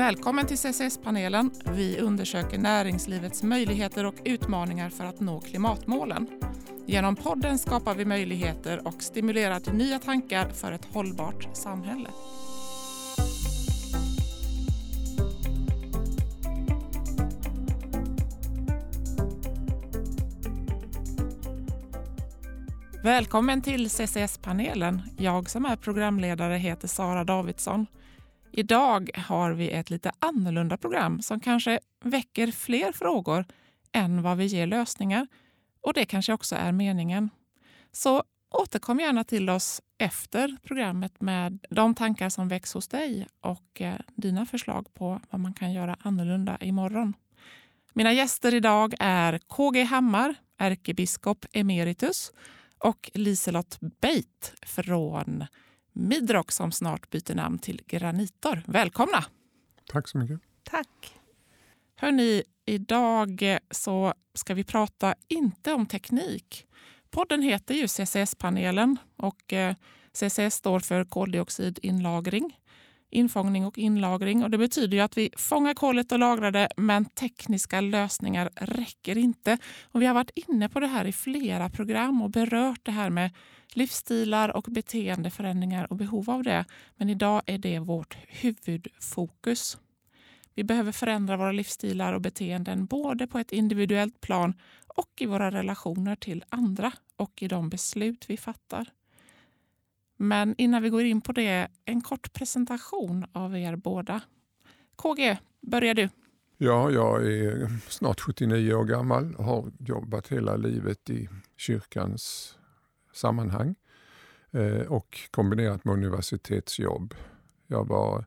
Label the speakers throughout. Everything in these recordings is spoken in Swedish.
Speaker 1: Välkommen till CCS-panelen. Vi undersöker näringslivets möjligheter och utmaningar för att nå klimatmålen. Genom podden skapar vi möjligheter och stimulerar till nya tankar för ett hållbart samhälle. Välkommen till CCS-panelen. Jag som är programledare heter Sara Davidsson. Idag har vi ett lite annorlunda program som kanske väcker fler frågor än vad vi ger lösningar. Och det kanske också är meningen. Så återkom gärna till oss efter programmet med de tankar som väcks hos dig och eh, dina förslag på vad man kan göra annorlunda imorgon. Mina gäster idag är KG Hammar, ärkebiskop emeritus och Liselott Beit från Midrock som snart byter namn till Granitor. Välkomna!
Speaker 2: Tack så mycket.
Speaker 3: Tack.
Speaker 1: Hörni, idag så ska vi prata inte om teknik. Podden heter ju CCS-panelen och eh, CCS står för koldioxidinlagring infångning och inlagring. Och det betyder ju att vi fångar kolet och lagrar det, men tekniska lösningar räcker inte. Och vi har varit inne på det här i flera program och berört det här med livsstilar och beteendeförändringar och behov av det. Men idag är det vårt huvudfokus. Vi behöver förändra våra livsstilar och beteenden både på ett individuellt plan och i våra relationer till andra och i de beslut vi fattar. Men innan vi går in på det, en kort presentation av er båda. KG, börjar du.
Speaker 2: Ja, jag är snart 79 år gammal och har jobbat hela livet i kyrkans sammanhang eh, och kombinerat med universitetsjobb. Jag var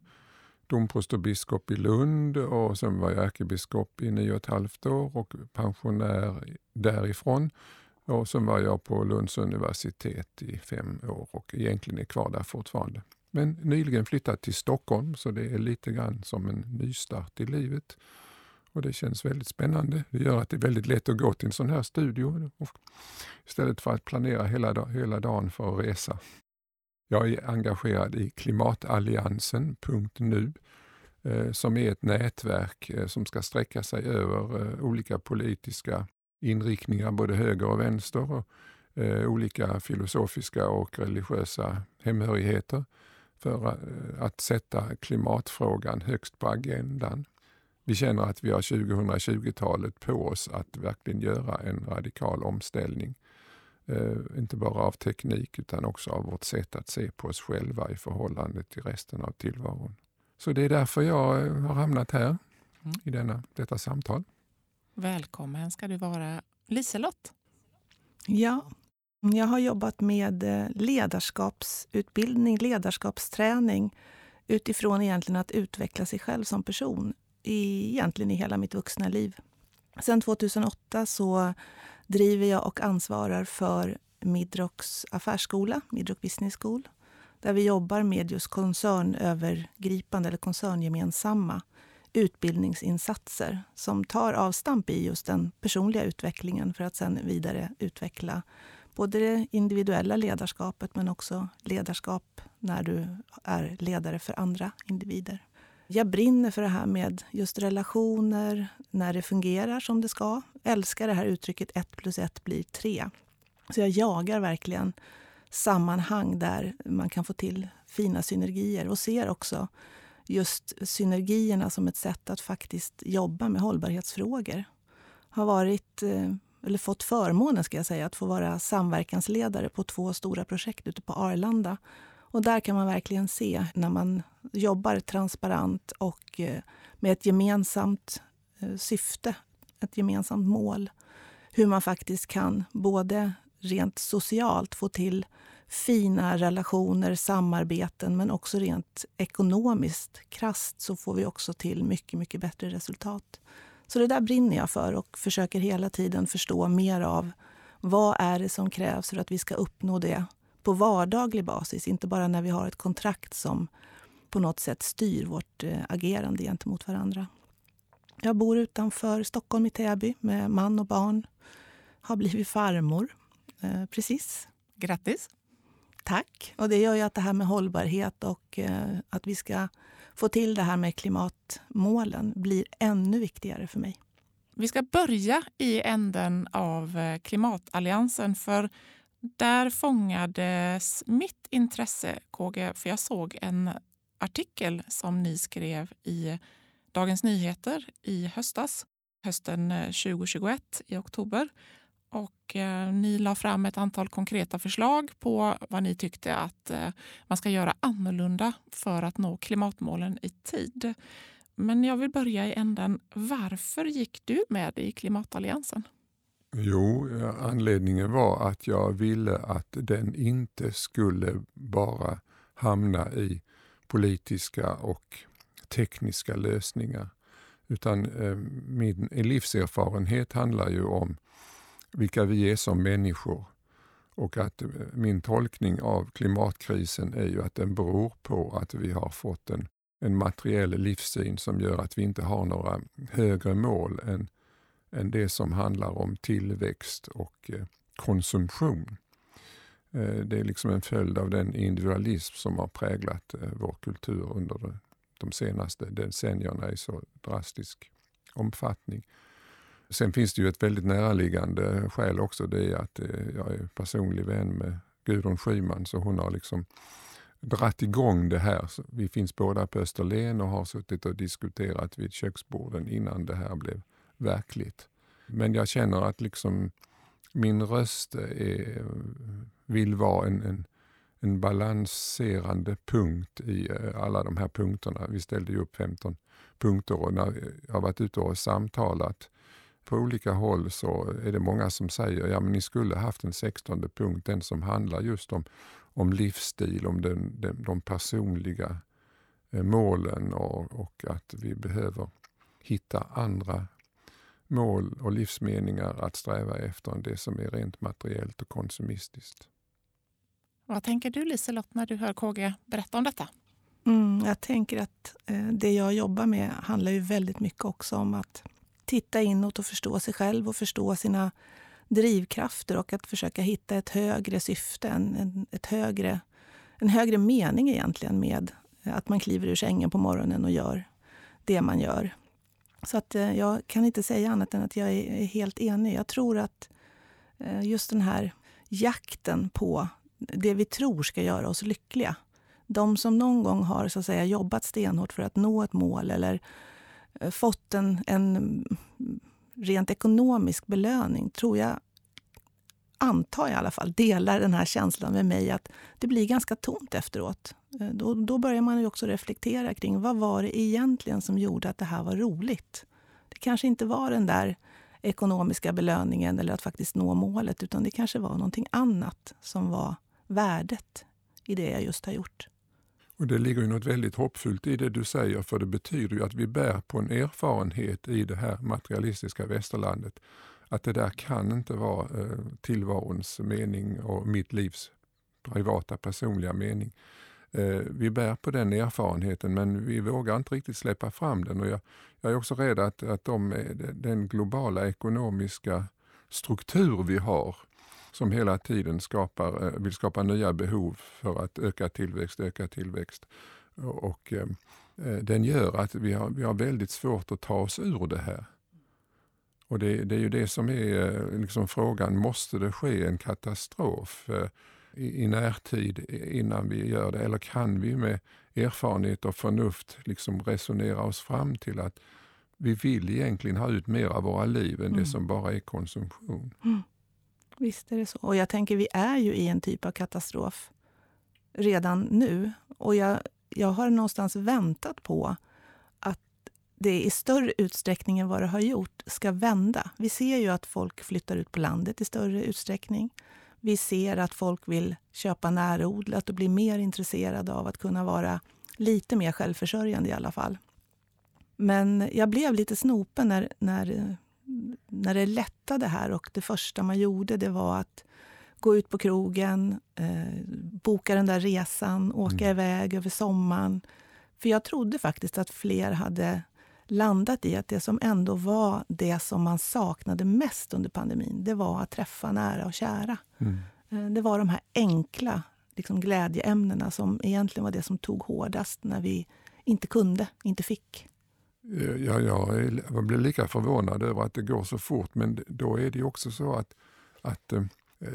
Speaker 2: domprost och biskop i Lund och sen var jag ärkebiskop i nio och ett halvt år och pensionär därifrån och sen var jag på Lunds universitet i fem år och egentligen är kvar där fortfarande. Men nyligen flyttat till Stockholm så det är lite grann som en nystart i livet. Och Det känns väldigt spännande. Det gör att det är väldigt lätt att gå till en sån här studio istället för att planera hela, hela dagen för att resa. Jag är engagerad i Klimatalliansen.nu eh, som är ett nätverk eh, som ska sträcka sig över eh, olika politiska inriktningar, både höger och vänster, och eh, olika filosofiska och religiösa hemhörigheter för eh, att sätta klimatfrågan högst på agendan. Vi känner att vi har 2020-talet på oss att verkligen göra en radikal omställning. Eh, inte bara av teknik utan också av vårt sätt att se på oss själva i förhållande till resten av tillvaron. Så det är därför jag eh, har hamnat här mm. i denna, detta samtal.
Speaker 1: Välkommen ska du vara. Liselott?
Speaker 3: Ja, jag har jobbat med eh, ledarskapsutbildning, ledarskapsträning utifrån egentligen att utveckla sig själv som person i, egentligen i hela mitt vuxna liv. Sen 2008 så driver jag och ansvarar för Midrocks affärsskola, Midrock Business School, där vi jobbar med just koncernövergripande eller koncerngemensamma utbildningsinsatser som tar avstamp i just den personliga utvecklingen för att sen vidare utveckla både det individuella ledarskapet men också ledarskap när du är ledare för andra individer. Jag brinner för det här med just relationer, när det fungerar som det ska. Älskar det här uttrycket ett plus ett blir tre. Så jag jagar verkligen sammanhang där man kan få till fina synergier och ser också just synergierna som ett sätt att faktiskt jobba med hållbarhetsfrågor. Har varit, eh, eller fått förmånen ska jag säga, att få vara samverkansledare på två stora projekt ute på Arlanda. Och där kan man verkligen se när man jobbar transparent och eh, med ett gemensamt eh, syfte, ett gemensamt mål. Hur man faktiskt kan både rent socialt få till fina relationer, samarbeten men också rent ekonomiskt krast så får vi också till mycket, mycket bättre resultat. Så det där brinner jag för och försöker hela tiden förstå mer av vad är det som krävs för att vi ska uppnå det på vardaglig basis, inte bara när vi har ett kontrakt som på något sätt styr vårt eh, agerande gentemot varandra. Jag bor utanför Stockholm i Täby med man och barn. Har blivit farmor eh, precis.
Speaker 1: Grattis!
Speaker 3: Tack. Och det gör ju att det här med hållbarhet och eh, att vi ska få till det här med klimatmålen blir ännu viktigare för mig.
Speaker 1: Vi ska börja i änden av eh, Klimatalliansen för där fångades mitt intresse, KG, för jag såg en artikel som ni skrev i Dagens Nyheter i höstas, hösten eh, 2021 i oktober. Och eh, ni la fram ett antal konkreta förslag på vad ni tyckte att eh, man ska göra annorlunda för att nå klimatmålen i tid. Men jag vill börja i änden. Varför gick du med i Klimatalliansen?
Speaker 2: Jo, eh, anledningen var att jag ville att den inte skulle bara hamna i politiska och tekniska lösningar. Utan eh, min livserfarenhet handlar ju om vilka vi är som människor. Och att eh, min tolkning av klimatkrisen är ju att den beror på att vi har fått en, en materiell livssyn som gör att vi inte har några högre mål än, än det som handlar om tillväxt och eh, konsumtion. Eh, det är liksom en följd av den individualism som har präglat vår kultur under de senaste decennierna i så drastisk omfattning. Sen finns det ju ett väldigt näraliggande skäl också. Det är att eh, jag är personlig vän med Gudrun Schyman så hon har liksom dratt igång det här. Vi finns båda på Österlen och har suttit och diskuterat vid köksborden innan det här blev verkligt. Men jag känner att liksom min röst är, vill vara en, en, en balanserande punkt i eh, alla de här punkterna. Vi ställde ju upp 15 punkter och när jag har varit ute och samtalat på olika håll så är det många som säger ja ni skulle haft en 16 punkt, den som handlar just om, om livsstil, om den, den, de personliga eh, målen och, och att vi behöver hitta andra mål och livsmeningar att sträva efter än det som är rent materiellt och konsumistiskt.
Speaker 1: Vad tänker du Liselott när du hör KG berätta om detta?
Speaker 3: Mm, jag tänker att eh, det jag jobbar med handlar ju väldigt mycket också om att titta inåt och förstå sig själv och förstå sina drivkrafter och att försöka hitta ett högre syfte, en, ett högre, en högre mening egentligen med att man kliver ur sängen på morgonen och gör det man gör. Så att eh, jag kan inte säga annat än att jag är helt enig. Jag tror att eh, just den här jakten på det vi tror ska göra oss lyckliga. De som någon gång har så att säga, jobbat stenhårt för att nå ett mål eller fått en, en rent ekonomisk belöning tror jag, antar jag i alla fall, delar den här känslan med mig att det blir ganska tomt efteråt. Eh, då, då börjar man ju också reflektera kring vad var det egentligen som gjorde att det här var roligt. Det kanske inte var den där ekonomiska belöningen eller att faktiskt nå målet utan det kanske var någonting annat som var värdet i det jag just har gjort.
Speaker 2: Och Det ligger ju något väldigt hoppfullt i det du säger för det betyder ju att vi bär på en erfarenhet i det här materialistiska västerlandet. Att det där kan inte vara eh, tillvarons mening och mitt livs privata personliga mening. Eh, vi bär på den erfarenheten men vi vågar inte riktigt släppa fram den. Och jag, jag är också rädd att, att de, eh, den globala ekonomiska struktur vi har som hela tiden skapar, eh, vill skapa nya behov för att öka tillväxt, öka tillväxt. Och, eh, den gör att vi har, vi har väldigt svårt att ta oss ur det här. Och det, det är ju det som är liksom frågan, måste det ske en katastrof? i, i närtid innan vi gör det? Eller kan vi med erfarenhet och förnuft liksom resonera oss fram till att vi vill egentligen ha ut mer av våra liv än mm. det som bara är konsumtion?
Speaker 3: Mm. Visst är det så. Och jag tänker, vi är ju i en typ av katastrof redan nu. Och jag, jag har någonstans väntat på att det i större utsträckning än vad det har gjort ska vända. Vi ser ju att folk flyttar ut på landet i större utsträckning. Vi ser att folk vill köpa närodlat och blir mer intresserade av att kunna vara lite mer självförsörjande i alla fall. Men jag blev lite snopen när, när, när det lättade här och det första man gjorde det var att gå ut på krogen, eh, boka den där resan, åka mm. iväg över sommaren. För jag trodde faktiskt att fler hade landat i att det som ändå var det som man saknade mest under pandemin, det var att träffa nära och kära. Mm. Eh, det var de här enkla liksom glädjeämnena som egentligen var det som tog hårdast när vi inte kunde, inte fick.
Speaker 2: Eh, ja, jag blir lika förvånad över att det går så fort men då är det också så att, att eh,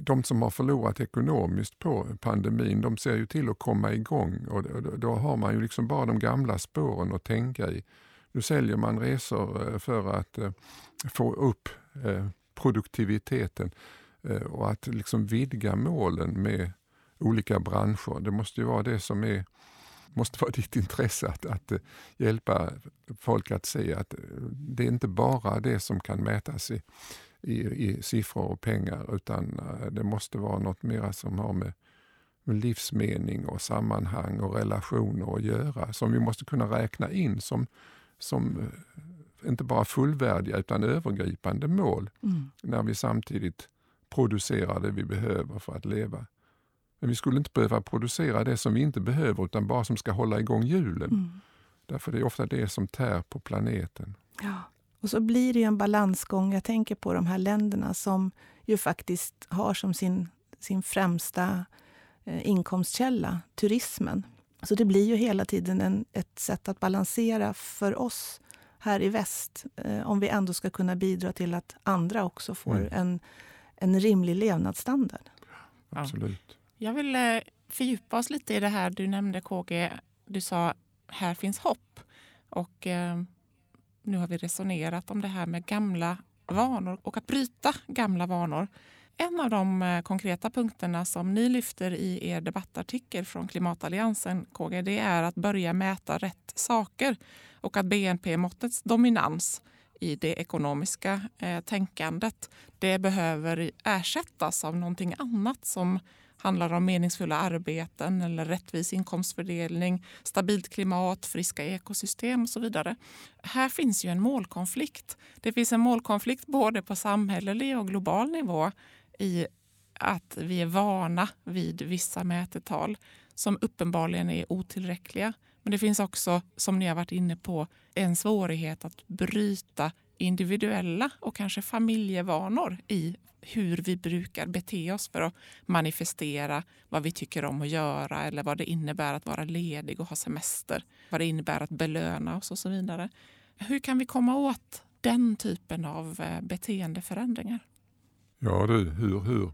Speaker 2: de som har förlorat ekonomiskt på pandemin, de ser ju till att komma igång och då har man ju liksom bara de gamla spåren att tänka i. Nu säljer man resor eh, för att få upp produktiviteten och att liksom vidga målen med olika branscher. Det måste ju vara det som är måste vara ditt intresse att, att eh, hjälpa folk att se att eh, det är inte bara det som kan mätas i, i, i siffror och pengar utan eh, det måste vara något mer som har med, med livsmening och sammanhang och relationer att göra som vi måste kunna räkna in som, som inte bara fullvärdiga utan övergripande mål mm. när vi samtidigt producerar det vi behöver för att leva. Men vi skulle inte behöva producera det som vi inte behöver utan bara som ska hålla igång hjulen. Mm. Därför det är ofta det som tär på planeten.
Speaker 3: Ja. Och så blir det en balansgång. Jag tänker på de här länderna som ju faktiskt har som sin, sin främsta eh, inkomstkälla turismen. Så det blir ju hela tiden en, ett sätt att balansera för oss här i väst eh, om vi ändå ska kunna bidra till att andra också får mm. en, en rimlig levnadsstandard.
Speaker 2: Absolut.
Speaker 1: Jag vill eh, fördjupa oss lite i det här du nämnde KG. Du sa här finns hopp. Och eh, nu har vi resonerat om det här med gamla vanor och att bryta gamla vanor. En av de eh, konkreta punkterna som ni lyfter i er debattartikel från Klimatalliansen, KG, det är att börja mäta rätt saker och att BNP-måttets dominans i det ekonomiska eh, tänkandet, det behöver ersättas av någonting annat som handlar om meningsfulla arbeten eller rättvis inkomstfördelning, stabilt klimat, friska ekosystem och så vidare. Här finns ju en målkonflikt. Det finns en målkonflikt både på samhällelig och global nivå i att vi är vana vid vissa mätetal som uppenbarligen är otillräckliga. Men det finns också, som ni har varit inne på, en svårighet att bryta individuella och kanske familjevanor i hur vi brukar bete oss för att manifestera vad vi tycker om att göra eller vad det innebär att vara ledig och ha semester. Vad det innebär att belöna oss och så vidare. Hur kan vi komma åt den typen av eh, beteendeförändringar?
Speaker 2: Ja du, hur, hur?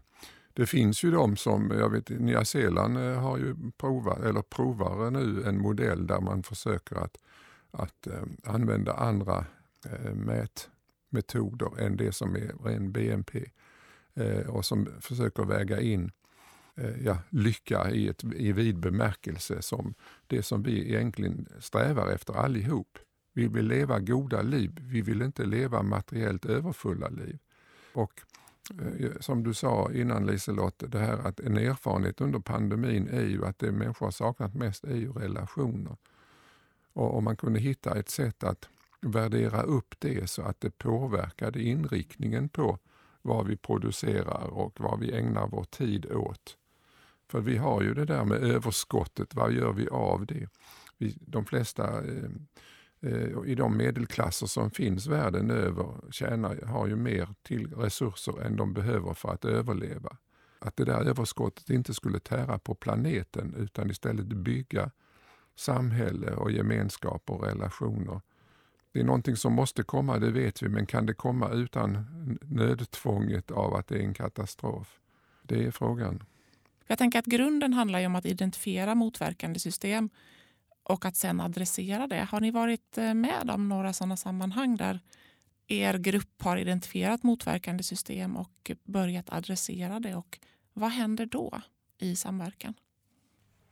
Speaker 2: Det finns ju de som, jag vet Nya Zeeland eh, har ju provat, eller provar nu en modell där man försöker att, att eh, använda andra Eh, mätmetoder än det som är ren BNP eh, och som försöker väga in eh, ja, lycka i, ett, i vid bemärkelse som det som vi egentligen strävar efter allihop. Vi vill leva goda liv, vi vill inte leva materiellt överfulla liv. Och eh, som du sa innan Liselott, det här att en erfarenhet under pandemin är ju att det människor har saknat mest är ju relationer. Och om man kunde hitta ett sätt att värdera upp det så att det påverkade inriktningen på vad vi producerar och vad vi ägnar vår tid åt. För vi har ju det där med överskottet, vad gör vi av det? Vi, de flesta eh, eh, i de medelklasser som finns världen över tjänar, har ju mer till resurser än de behöver för att överleva. Att det där överskottet inte skulle tära på planeten utan istället bygga samhälle och gemenskap och relationer det är någonting som måste komma, det vet vi, men kan det komma utan nödtvånget av att det är en katastrof? Det är frågan.
Speaker 1: Jag tänker att grunden handlar om att identifiera motverkande system och att sen adressera det. Har ni varit eh, med om några sådana sammanhang där er grupp har identifierat motverkande system och börjat adressera det? Och vad händer då i samverkan?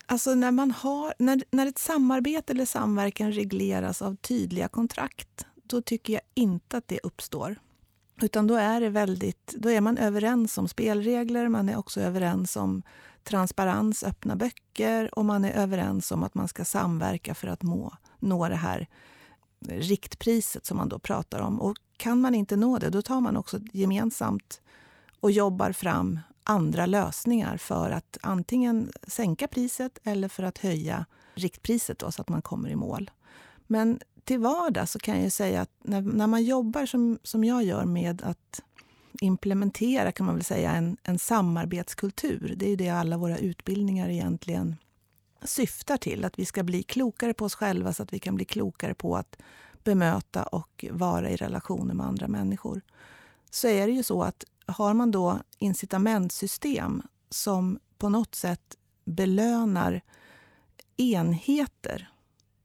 Speaker 3: Alltså när, man har, när, när ett samarbete eller samverkan regleras av tydliga kontrakt, då tycker jag inte att det uppstår. Utan då är, det väldigt, då är man överens om spelregler, man är också överens om transparens, öppna böcker och man är överens om att man ska samverka för att må, nå det här riktpriset som man då pratar om. Och kan man inte nå det, då tar man också gemensamt och jobbar fram andra lösningar för att antingen sänka priset eller för att höja riktpriset då, så att man kommer i mål. Men till vardags så kan jag säga att när, när man jobbar som, som jag gör med att implementera kan man väl säga en, en samarbetskultur. Det är ju det alla våra utbildningar egentligen syftar till. Att vi ska bli klokare på oss själva så att vi kan bli klokare på att bemöta och vara i relationer med andra människor. Så är det ju så att har man då incitamentsystem som på något sätt belönar enheter,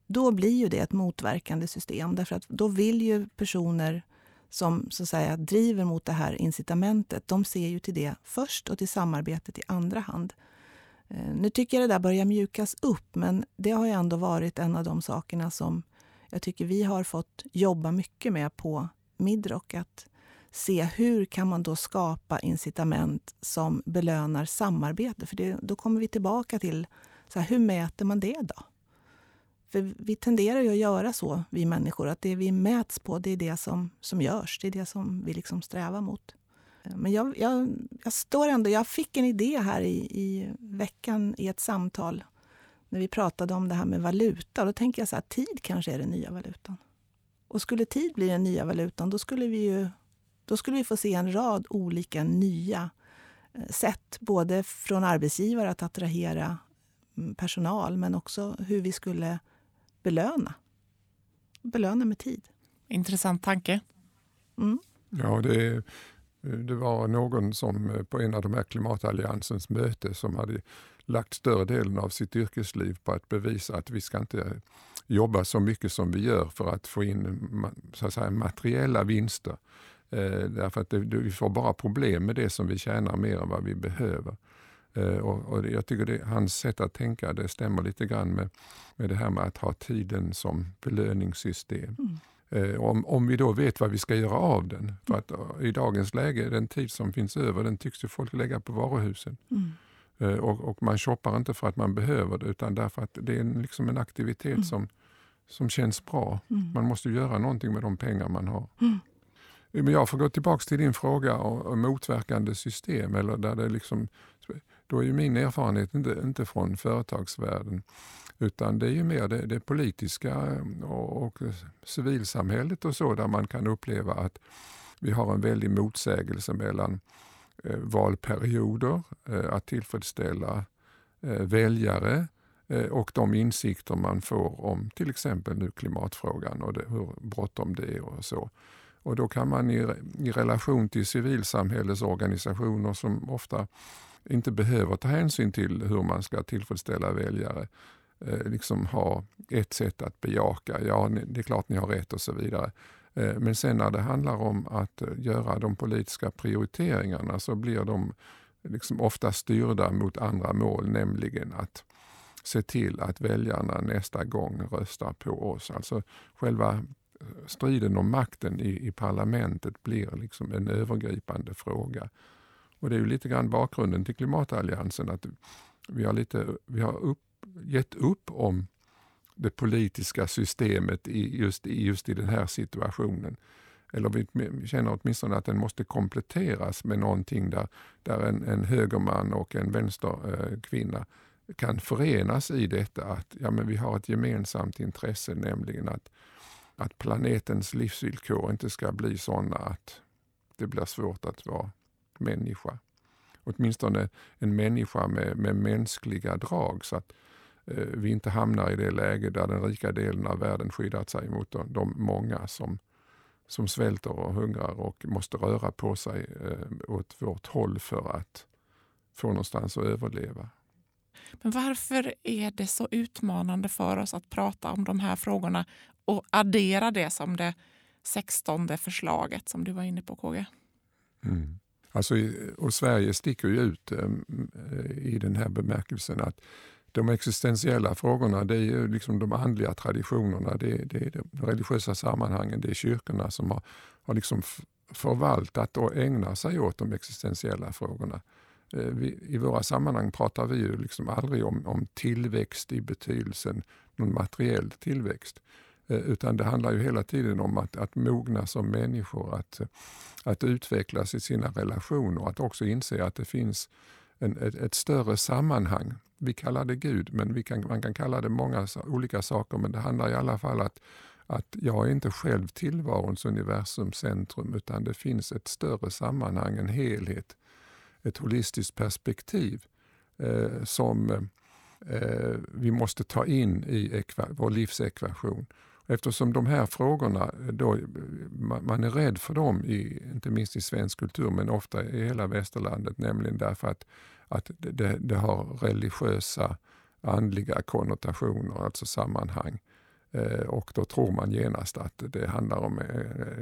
Speaker 3: då blir ju det ett motverkande system. Därför att då vill ju personer som så att säga, driver mot det här incitamentet, de ser ju till det först och till samarbetet i andra hand. Eh, nu tycker jag det där börjar mjukas upp, men det har ju ändå varit en av de sakerna som jag tycker vi har fått jobba mycket med på Midrock. Att se hur kan man då skapa incitament som belönar samarbete? För det, då kommer vi tillbaka till så här, hur mäter man det då? För vi tenderar ju att göra så, vi människor, att det vi mäts på, det är det som, som görs. Det är det som vi liksom strävar mot. Men jag, jag, jag står ändå, jag fick en idé här i, i veckan i ett samtal när vi pratade om det här med valuta. Då tänker jag så här, tid kanske är den nya valutan. Och skulle tid bli den nya valutan, då skulle vi ju då skulle vi få se en rad olika nya eh, sätt, både från arbetsgivare att attrahera mm, personal, men också hur vi skulle belöna. Belöna med tid.
Speaker 1: Intressant tanke.
Speaker 2: Mm. Ja, det, det var någon som eh, på en av de här klimatalliansens möte som hade lagt större delen av sitt yrkesliv på att bevisa att vi ska inte jobba så mycket som vi gör för att få in så att säga, materiella vinster. Eh, därför att det, vi får bara problem med det som vi tjänar mer än vad vi behöver. Eh, och, och jag tycker det, hans sätt att tänka det stämmer lite grann med, med det här med att ha tiden som belöningssystem. Mm. Eh, om, om vi då vet vad vi ska göra av den. För att i dagens läge, den tid som finns över, den tycks ju folk lägga på varuhusen. Mm. Eh, och, och, man shoppar inte för att man behöver det utan därför att det är en, liksom en aktivitet mm. som, som känns bra. Mm. Man måste göra någonting med de pengar man har. Men jag får gå tillbaka till din fråga om motverkande system. Eller där det liksom, då är ju min erfarenhet inte, inte från företagsvärlden utan det är ju mer det, det politiska eh, och, och civilsamhället och så där man kan uppleva att vi har en väldig motsägelse mellan eh, valperioder, eh, att tillfredsställa eh, väljare eh, och de insikter man får om till exempel nu klimatfrågan och det, hur bråttom det är och så. Och då kan man i, i relation till civilsamhällets organisationer som ofta inte behöver ta hänsyn till hur man ska tillfredsställa väljare, eh, liksom ha ett sätt att bejaka, ja det är klart ni har rätt och så vidare. Eh, men sen när det handlar om att eh, göra de politiska prioriteringarna så blir de liksom ofta styrda mot andra mål, nämligen att se till att väljarna nästa gång röstar på oss. Alltså själva striden om makten i, i parlamentet blir liksom en övergripande fråga. Och Det är ju lite grann bakgrunden till klimatalliansen att vi har, lite, vi har upp, gett upp om det politiska systemet i just, i just i den här situationen. Eller vi känner åtminstone att den måste kompletteras med någonting där, där en, en högerman och en vänsterkvinna eh, kan förenas i detta att ja, men vi har ett gemensamt intresse, nämligen att att planetens livsvillkor inte ska bli sådana att det blir svårt att vara människa. Åtminstone en människa med, med mänskliga drag så att eh, vi inte hamnar i det läge där den rika delen av världen skyddat sig mot de, de många som, som svälter och hungrar och måste röra på sig eh, åt vårt håll för att få någonstans att överleva.
Speaker 1: Men varför är det så utmanande för oss att prata om de här frågorna och addera det som det sextonde förslaget som du var inne på KG?
Speaker 2: Mm. Alltså, och Sverige sticker ju ut eh, i den här bemärkelsen att de existentiella frågorna det är ju liksom de andliga traditionerna, det är, det är de religiösa sammanhangen, det är kyrkorna som har, har liksom förvaltat och ägnar sig åt de existentiella frågorna. Eh, vi, I våra sammanhang pratar vi ju liksom aldrig om, om tillväxt i betydelsen någon materiell tillväxt. Eh, utan det handlar ju hela tiden om att, att mogna som människor, att, att utvecklas i sina relationer, och att också inse att det finns en, ett, ett, större sammanhang. Vi kallar det Gud, men vi kan, man kan kalla det många olika saker, men det handlar i alla fall att, att jag är inte själv tillvarons universums centrum utan det finns ett större sammanhang, en helhet, ett holistiskt perspektiv eh, som eh, vi måste ta in i vår livsekvation. Eftersom de här frågorna, eh, då, eh, man är rädd för dem, i, inte minst i svensk kultur men ofta i hela västerlandet, nämligen därför att, att det, det har religiösa, andliga konnotationer, alltså sammanhang. Eh, och då tror man genast att det handlar om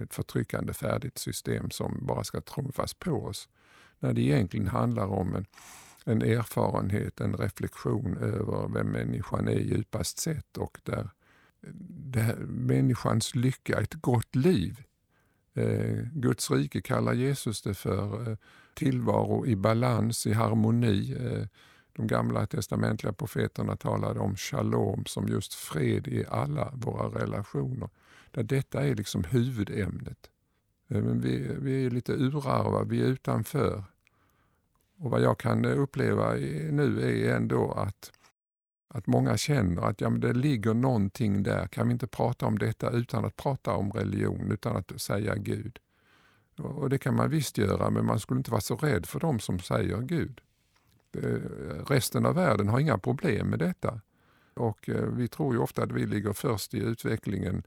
Speaker 2: ett förtryckande färdigt system som bara ska trumfas på oss. När det egentligen handlar om en, en erfarenhet, en reflektion över vem människan är djupast sett och där det, människans lycka, ett gott liv. Eh, Guds rike kallar Jesus det för eh, tillvaro i balans, i harmoni. Eh, de gamla testamentliga profeterna talade om shalom som just fred i alla våra relationer. Där detta är liksom huvudämnet. Eh, men vi, vi är lite urarva, vi är utanför. Och vad jag kan eh, uppleva nu är ändå att att många känner att ja, men det ligger någonting där. Kan vi inte prata om detta utan att prata om religion, utan att säga Gud? Och Det kan man visst göra, men man skulle inte vara så rädd för dem som säger Gud. Resten av världen har inga problem med detta. Och eh, Vi tror ju ofta att vi ligger först i utvecklingen,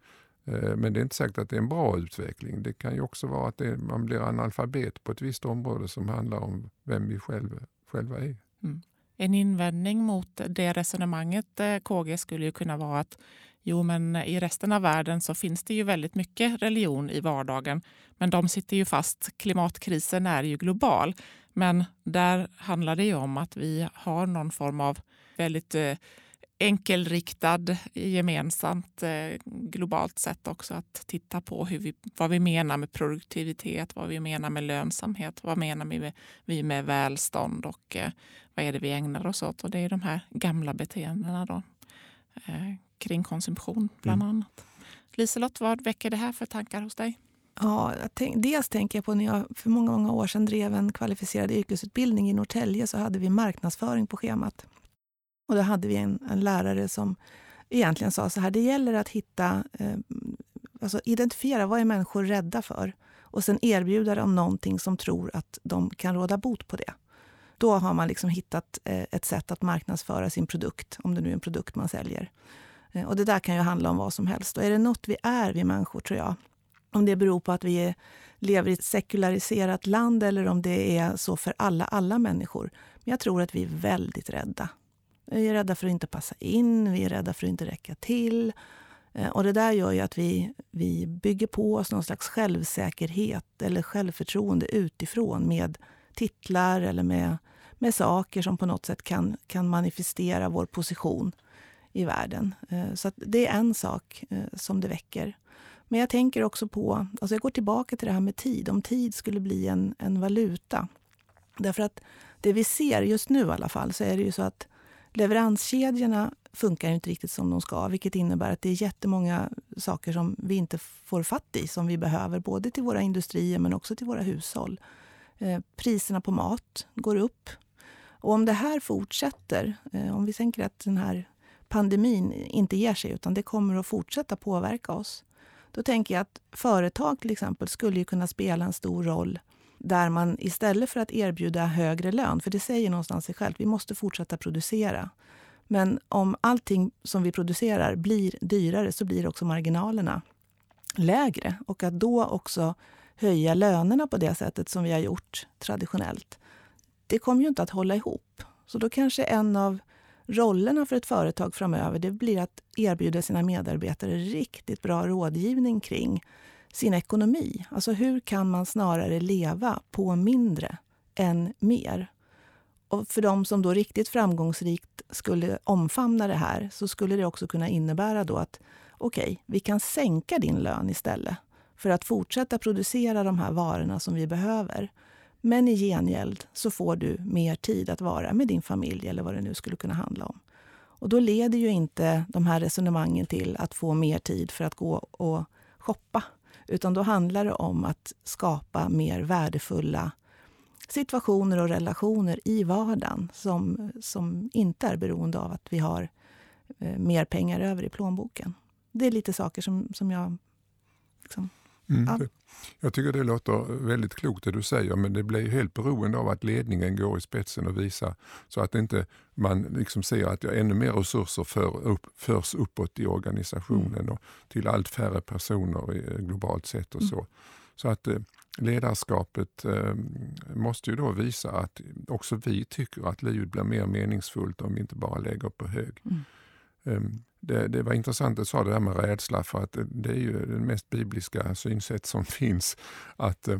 Speaker 2: eh, men det är inte säkert att det är en bra utveckling. Det kan ju också vara att det, man blir analfabet på ett visst område som handlar om vem vi själva, själva är. Mm.
Speaker 1: En invändning mot det resonemanget eh, KG skulle ju kunna vara att jo, men i resten av världen så finns det ju väldigt mycket religion i vardagen. Men de sitter ju fast. Klimatkrisen är ju global. Men där handlar det ju om att vi har någon form av väldigt eh, enkelriktad gemensamt eh, globalt sett också att titta på hur vi, vad vi menar med produktivitet, vad vi menar med lönsamhet, vad menar vi med, vi med välstånd och eh, vad är det vi ägnar oss åt? Och det är de här gamla beteendena då, eh, kring konsumtion bland mm. annat. Liselott, vad väcker det här för tankar hos dig?
Speaker 3: Ja, tänk, dels tänker jag på när jag för många, många år sedan drev en kvalificerad yrkesutbildning i Norrtälje så hade vi marknadsföring på schemat. Och då hade vi en, en lärare som egentligen sa så här, det gäller att hitta, eh, alltså identifiera vad är människor rädda för och sen erbjuda dem någonting som tror att de kan råda bot på det. Då har man liksom hittat eh, ett sätt att marknadsföra sin produkt, om det nu är en produkt man säljer. Eh, och det där kan ju handla om vad som helst. Och är det något vi är, vi människor, tror jag, om det beror på att vi är, lever i ett sekulariserat land eller om det är så för alla, alla människor. Men jag tror att vi är väldigt rädda. Vi är rädda för att inte passa in, vi är rädda för att inte räcka till. Eh, och det där gör ju att vi, vi bygger på oss någon slags självsäkerhet eller självförtroende utifrån med titlar eller med, med saker som på något sätt kan, kan manifestera vår position i världen. Eh, så det är en sak eh, som det väcker. Men jag tänker också på, alltså jag går tillbaka till det här med tid, om tid skulle bli en, en valuta. Därför att det vi ser just nu i alla fall, så är det ju så att leveranskedjorna funkar inte riktigt som de ska, vilket innebär att det är jättemånga saker som vi inte får fatt i, som vi behöver, både till våra industrier men också till våra hushåll. Eh, priserna på mat går upp. Och om det här fortsätter, eh, om vi tänker att den här pandemin inte ger sig, utan det kommer att fortsätta påverka oss, då tänker jag att företag till exempel skulle kunna spela en stor roll där man istället för att erbjuda högre lön, för det säger någonstans sig självt, vi måste fortsätta producera. Men om allting som vi producerar blir dyrare så blir också marginalerna lägre. Och att då också höja lönerna på det sättet som vi har gjort traditionellt, det kommer ju inte att hålla ihop. Så då kanske en av rollerna för ett företag framöver det blir att erbjuda sina medarbetare riktigt bra rådgivning kring sin ekonomi. Alltså hur kan man snarare leva på mindre än mer? Och för de som då riktigt framgångsrikt skulle omfamna det här så skulle det också kunna innebära då att okej, okay, vi kan sänka din lön istället för att fortsätta producera de här varorna som vi behöver. Men i gengäld så får du mer tid att vara med din familj eller vad det nu skulle kunna handla om. Och då leder ju inte de här resonemangen till att få mer tid för att gå och shoppa. Utan då handlar det om att skapa mer värdefulla situationer och relationer i vardagen som, som inte är beroende av att vi har eh, mer pengar över i plånboken. Det är lite saker som, som jag... Liksom,
Speaker 2: Mm,
Speaker 3: Ja.
Speaker 2: jag tycker det låter väldigt klokt det du säger, men det blir helt beroende av att ledningen går i spetsen och visar så att inte man liksom ser att ännu mer resurser för upp, förs uppåt i organisationen och till allt färre personer i- globalt sett och så. Så att eh, ledarskapet eh, måste ju då visa att också vi tycker att livet blir mer meningsfullt om vi inte bara lägger på hög.
Speaker 3: Mm.
Speaker 2: Det, det var intressant att du sa det där med rädsla för att det, är ju det mest bibliska synsätt som finns. Att eh,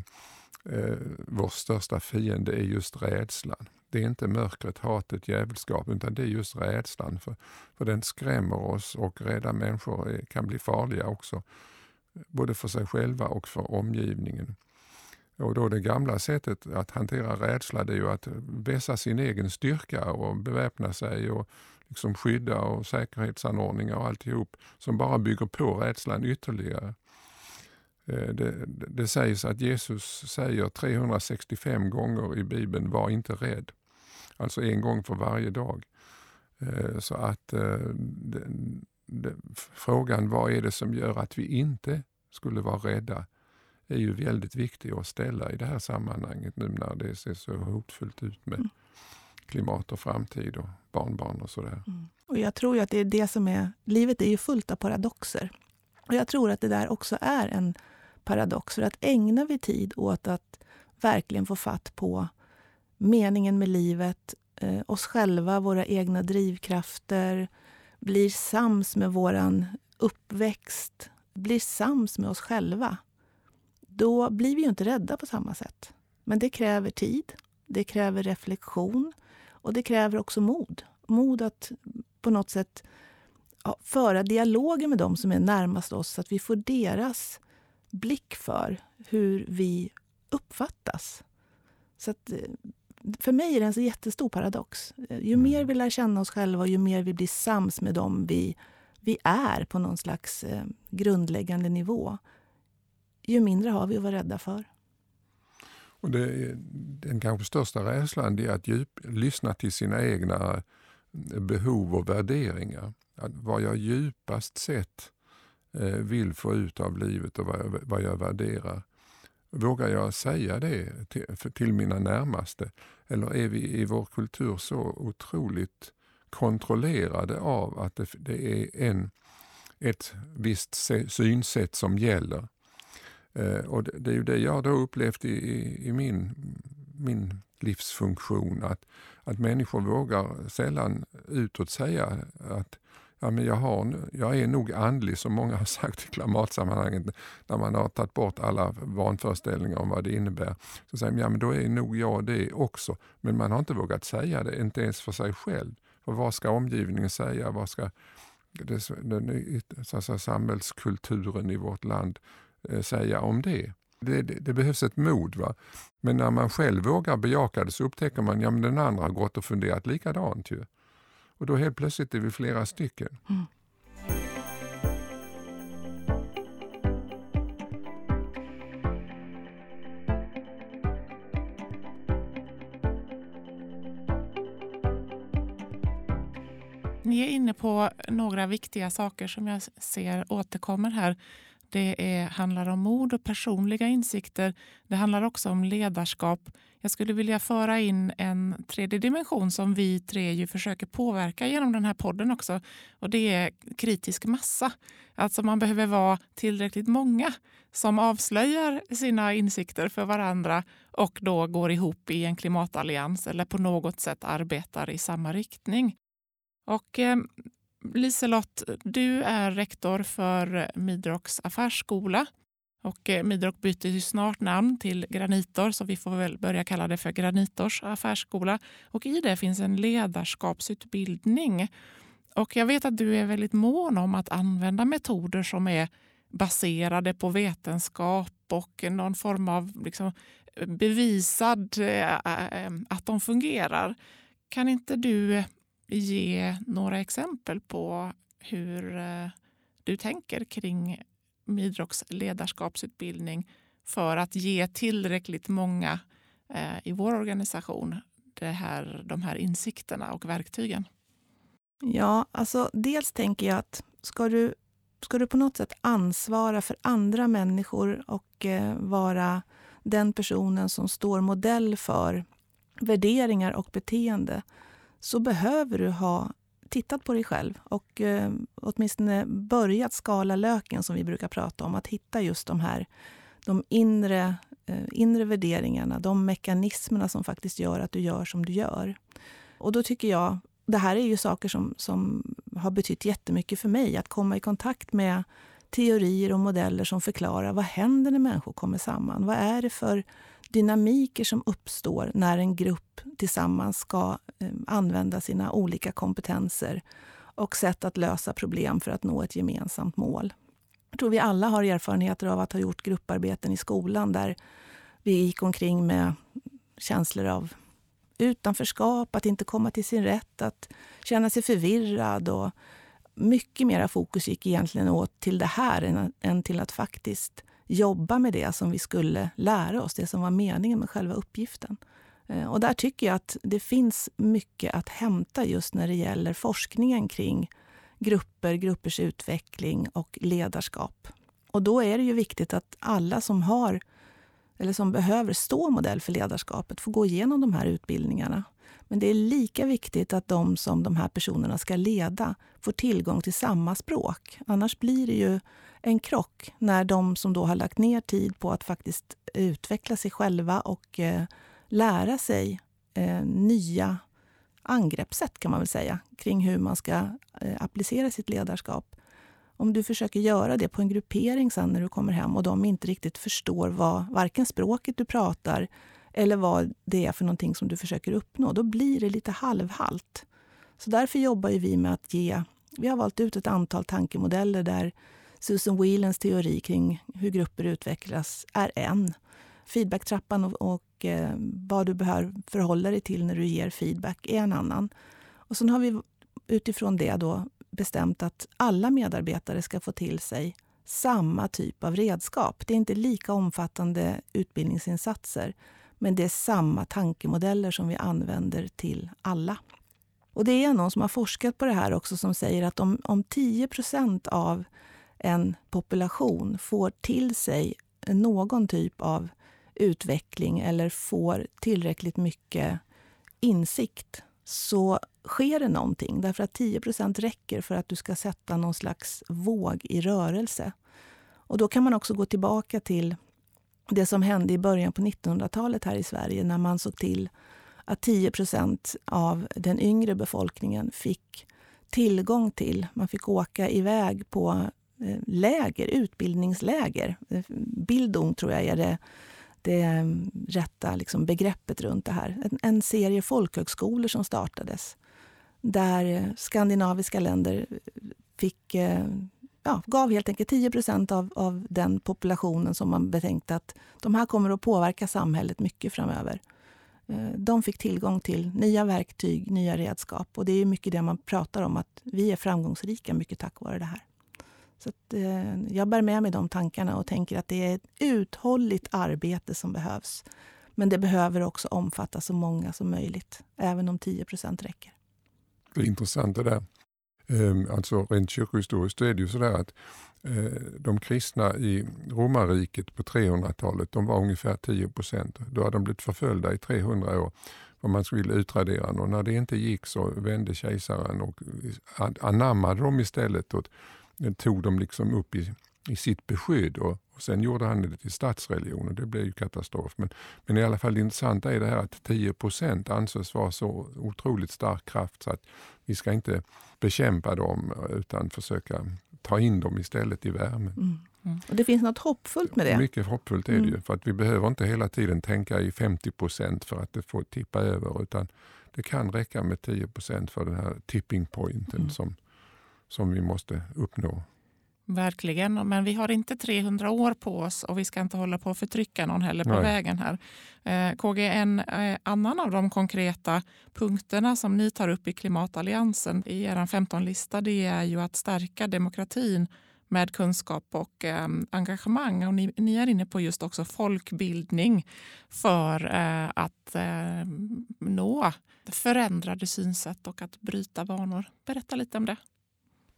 Speaker 2: eh, vår största fiende är just rädslan. Det är inte mörkret, hatet, djävulskap utan det är just rädslan. För, för den skrämmer oss och rädda människor är, kan bli farliga också. Både för sig själva och för omgivningen. Och då det gamla sättet att hantera rädsla det är ju att vässa sin egen styrka och beväpna sig och liksom skydda och säkerhetsanordningar och alltihop som bara bygger på rädslan ytterligare. Eh, det, det, sägs att Jesus säger 365 gånger i Bibeln, var inte rädd. Alltså en gång för varje dag. Eh, så att eh, det, det, frågan vad är det som gör att vi inte skulle vara rädda är ju väldigt viktig att ställa i det här sammanhanget nu när det ser så hotfullt ut med
Speaker 3: Mm
Speaker 2: klimat och framtid och barnbarn och sådär. Mm.
Speaker 3: Och jag tror ju att det är det som är... Livet är ju fullt av paradoxer. Och jag tror att det där också är en paradox. För att ägnar vi tid åt att verkligen få fatt på meningen med livet, eh, oss själva, våra egna drivkrafter, blir sams med våran uppväxt, blir sams med oss själva, då blir vi ju inte rädda på samma sätt. Men det kräver tid, det kräver reflektion och det kräver också mod. Mod att på något sätt ja, föra dialoger med dem som är närmast oss så att vi får deras blick för hur vi uppfattas. Så att, eh, för mig är det en så jättestor paradox. Eh, Ju mer vi lär känna oss själva och ju mer vi blir sams med dem vi, vi är på någon slags eh, grundläggande nivå, ju mindre har vi att vara rädda för.
Speaker 2: Och det, den kanske största rädslan är att djup, lyssna till sina egna eh, behov och värderingar. Att vad jag djupast sett eh, vill få ut av livet och vad jag, vad jag värderar. Vågar jag säga det till, för, till mina närmaste? Eller är vi i vår kultur så otroligt kontrollerade av att det, det är en, ett visst se- synsätt som gäller? Eh, och det, det är ju det jag då upplevt i, i, i min, min livsfunktion. Att, att människor vågar sällan utåt säga att ja, men jag, har, jag är nog andlig, som många har sagt i klimatsammanhanget, när man har tagit bort alla vanföreställningar om vad det innebär. Så säger man, ja men då är nog jag det också. Men man har inte vågat säga det, inte ens för sig själv. För vad ska omgivningen säga? Vad ska den, den, så att säga, samhällskulturen i vårt land Eh, säga om det. Det, det, det behövs ett mod. Va? Men när man själv vågar bejaka det så upptäcker man att ja, men den andra har gått och funderat likadant. Ju. Och då helt plötsligt är vi flera stycken. Mm.
Speaker 1: Ni är inne på några viktiga saker som jag ser återkommer här. Det är, handlar om mod och personliga insikter. Det handlar också om ledarskap. Jag skulle vilja föra in en tredje dimension som vi tre ju försöker påverka genom den här podden också. Och Det är kritisk massa. Alltså man behöver vara tillräckligt många som avslöjar sina insikter för varandra och då går ihop i en klimatallians eller på något sätt arbetar i samma riktning. Och eh, Liselott, du är rektor för Midroks affärsskola. Och eh, Midrock byter ju snart namn till Granitor så vi får väl börja kalla det för Granitors affärsskola. Och I det finns en ledarskapsutbildning. Och Jag vet att du är väldigt mån om att använda metoder som är baserade på vetenskap och någon form av liksom, bevisad eh, eh, att de fungerar. Kan inte du ge några exempel på hur eh, du tänker kring Midroks ledarskapsutbildning för att ge tillräckligt många eh, i vår organisation det här, de här insikterna och verktygen?
Speaker 3: Ja, alltså dels tänker jag att ska du ska du på något sätt ansvara för andra människor och eh, vara den personen som står modell för värderingar och beteende så behöver du ha tittat på dig själv och eh, åtminstone börjat skala löken som vi brukar prata om. Att hitta just de här de inre, eh, inre värderingarna, de mekanismerna som faktiskt gör att du gör som du gör. Och då tycker jag, det här är ju saker som, som har betytt jättemycket för mig. Att komma i kontakt med teorier och modeller som förklarar vad händer när människor kommer samman. Vad är det för dynamiker som uppstår när en grupp tillsammans ska eh, använda sina olika kompetenser och sätt att lösa problem för att nå ett gemensamt mål. Jag tror vi alla har erfarenheter av att ha gjort grupparbeten i skolan där vi gick omkring med känslor av utanförskap, att inte komma till sin rätt, att känna sig förvirrad. Och mycket mera fokus gick egentligen åt till det här än till att faktiskt jobba med det som vi skulle lära oss, det som var meningen med själva uppgiften. Eh, och där tycker jag att det finns mycket att hämta just när det gäller forskningen kring grupper, gruppers utveckling och ledarskap. Och då är det ju viktigt att alla som har eller som behöver stå modell för ledarskapet får gå igenom de här utbildningarna. Men det är lika viktigt att de som de här personerna ska leda får tillgång till samma språk. Annars blir det ju en krock när de som då har lagt ner tid på att faktiskt utveckla sig själva och eh, lära sig eh, nya angreppssätt kan man väl säga kring hur man ska eh, applicera sitt ledarskap. Om du försöker göra det på en gruppering sen när du kommer hem och de inte riktigt förstår vad, varken språket du pratar eller vad det är för någonting som du försöker uppnå, då blir det lite halvhalt. Så därför jobbar vi med att ge... Vi har valt ut ett antal tankemodeller där Susan Whelans teori kring hur grupper utvecklas är en. Feedbacktrappan och, och eh, vad du behöver förhålla dig till när du ger feedback är en annan. Och sen har vi utifrån det då bestämt att alla medarbetare ska få till sig samma typ av redskap. Det är inte lika omfattande utbildningsinsatser, men det är samma tankemodeller som vi använder till alla. Och Det är någon som har forskat på det här också som säger att om, om 10% av en population får till sig någon typ av utveckling eller får tillräckligt mycket insikt så sker det någonting. Därför att 10% räcker för att du ska sätta någon slags våg i rörelse. Och Då kan man också gå tillbaka till det som hände i början på 1900-talet här i Sverige när man såg till att 10% av den yngre befolkningen fick tillgång till, man fick åka iväg på eh, läger, utbildningsläger. Bildung tror jag är det det mm, rätta liksom begreppet runt det här. En, en serie folkhögskolor som startades där eh, skandinaviska länder eh, fick, eh, ja, gav helt enkelt 10 av, av den populationen som man betänkte att de här kommer att påverka samhället mycket framöver. De fick tillgång till nya verktyg, nya redskap. Och det är mycket det man pratar om, att vi är framgångsrika mycket tack vare det här. Så att, eh, jag bär med mig de tankarna och tänker att det är ett uthålligt arbete som behövs. Men det behöver också omfatta så många som möjligt, även om 10% räcker.
Speaker 2: Det är intressant det där. Eh, alltså rent kyrkohistoriskt är det ju sådär att eh, de kristna i romarriket på 300-talet de var ungefär 10% Då hade de blivit förföljda i 300 år och man skulle utradera dem. Och när det inte gick så vände kejsaren och anammade dem istället och tog dem liksom upp i, i sitt beskydd och, och sen gjorde han det till statsreligion och det blev ju katastrof. Men, men i alla fall det intressanta är det här att 10 anses vara så otroligt stark kraft så att vi ska inte bekämpa dem utan försöka ta in dem istället i värmen. Mm.
Speaker 3: Mm. Och det finns något hoppfullt med det.
Speaker 2: Mycket hoppfullt är det ju. Mm. För att vi behöver inte hela tiden tänka i 50% för att det får tippa över. Utan det kan räcka med 10% för den här tipping pointen mm. som, som vi måste uppnå.
Speaker 1: Verkligen, men vi har inte 300 år på oss och vi ska inte hålla på att förtrycka någon heller på Nej. vägen här. Eh, KG, en eh, annan av de konkreta punkterna som ni tar upp i Klimatalliansen i er 15-lista det är ju att stärka demokratin med kunskap och eh, engagemang. Och ni, ni, är inne på just också folkbildning för eh, att eh, nå förändrade synsätt och att bryta vanor. Berätta lite om det.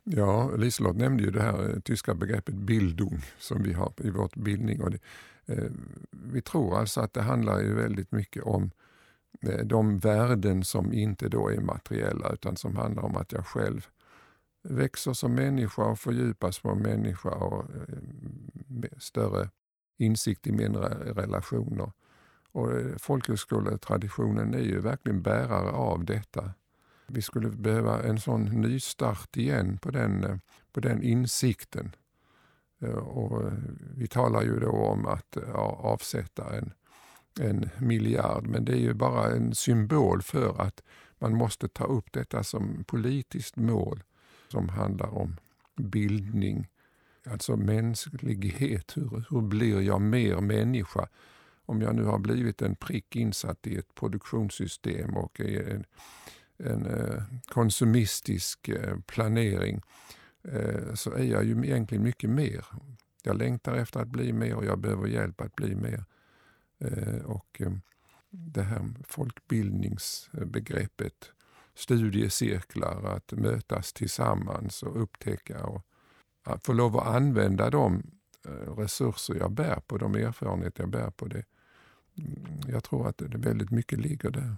Speaker 2: Ja, Liselott nämnde ju det här eh, tyska begreppet Bildung som vi har i vårt bildning. Och det, eh, vi tror alltså att det handlar ju väldigt mycket om eh, de värden som inte då är materiella utan som handlar om att jag själv växer som människa och fördjupas som människa och eh, större insikt i mindre relationer. Och eh, folkhögskoletraditionen är ju verkligen bärare av detta. Vi skulle behöva en sån nystart igen på den, eh, på den insikten. Eh, och eh, vi talar ju då om att avsätta en, en miljard, men det är ju bara en symbol för att man måste ta upp detta som politiskt mål som handlar om bildning, alltså mänsklighet. Hur, hur blir jag mer människa? Om jag nu har blivit en prick insatt i ett produktionssystem och är en, en eh, konsumistisk eh, planering eh, så är jag ju egentligen mycket mer. Jag längtar efter att bli mer och jag behöver hjälp att bli mer. Och det här folkbildningsbegreppet studiecirklar, att mötas tillsammans och upptäcka och att få lov att använda de resurser jag bär på, de erfarenheter jag bär på. det. Mm, jag tror att det väldigt mycket ligger där.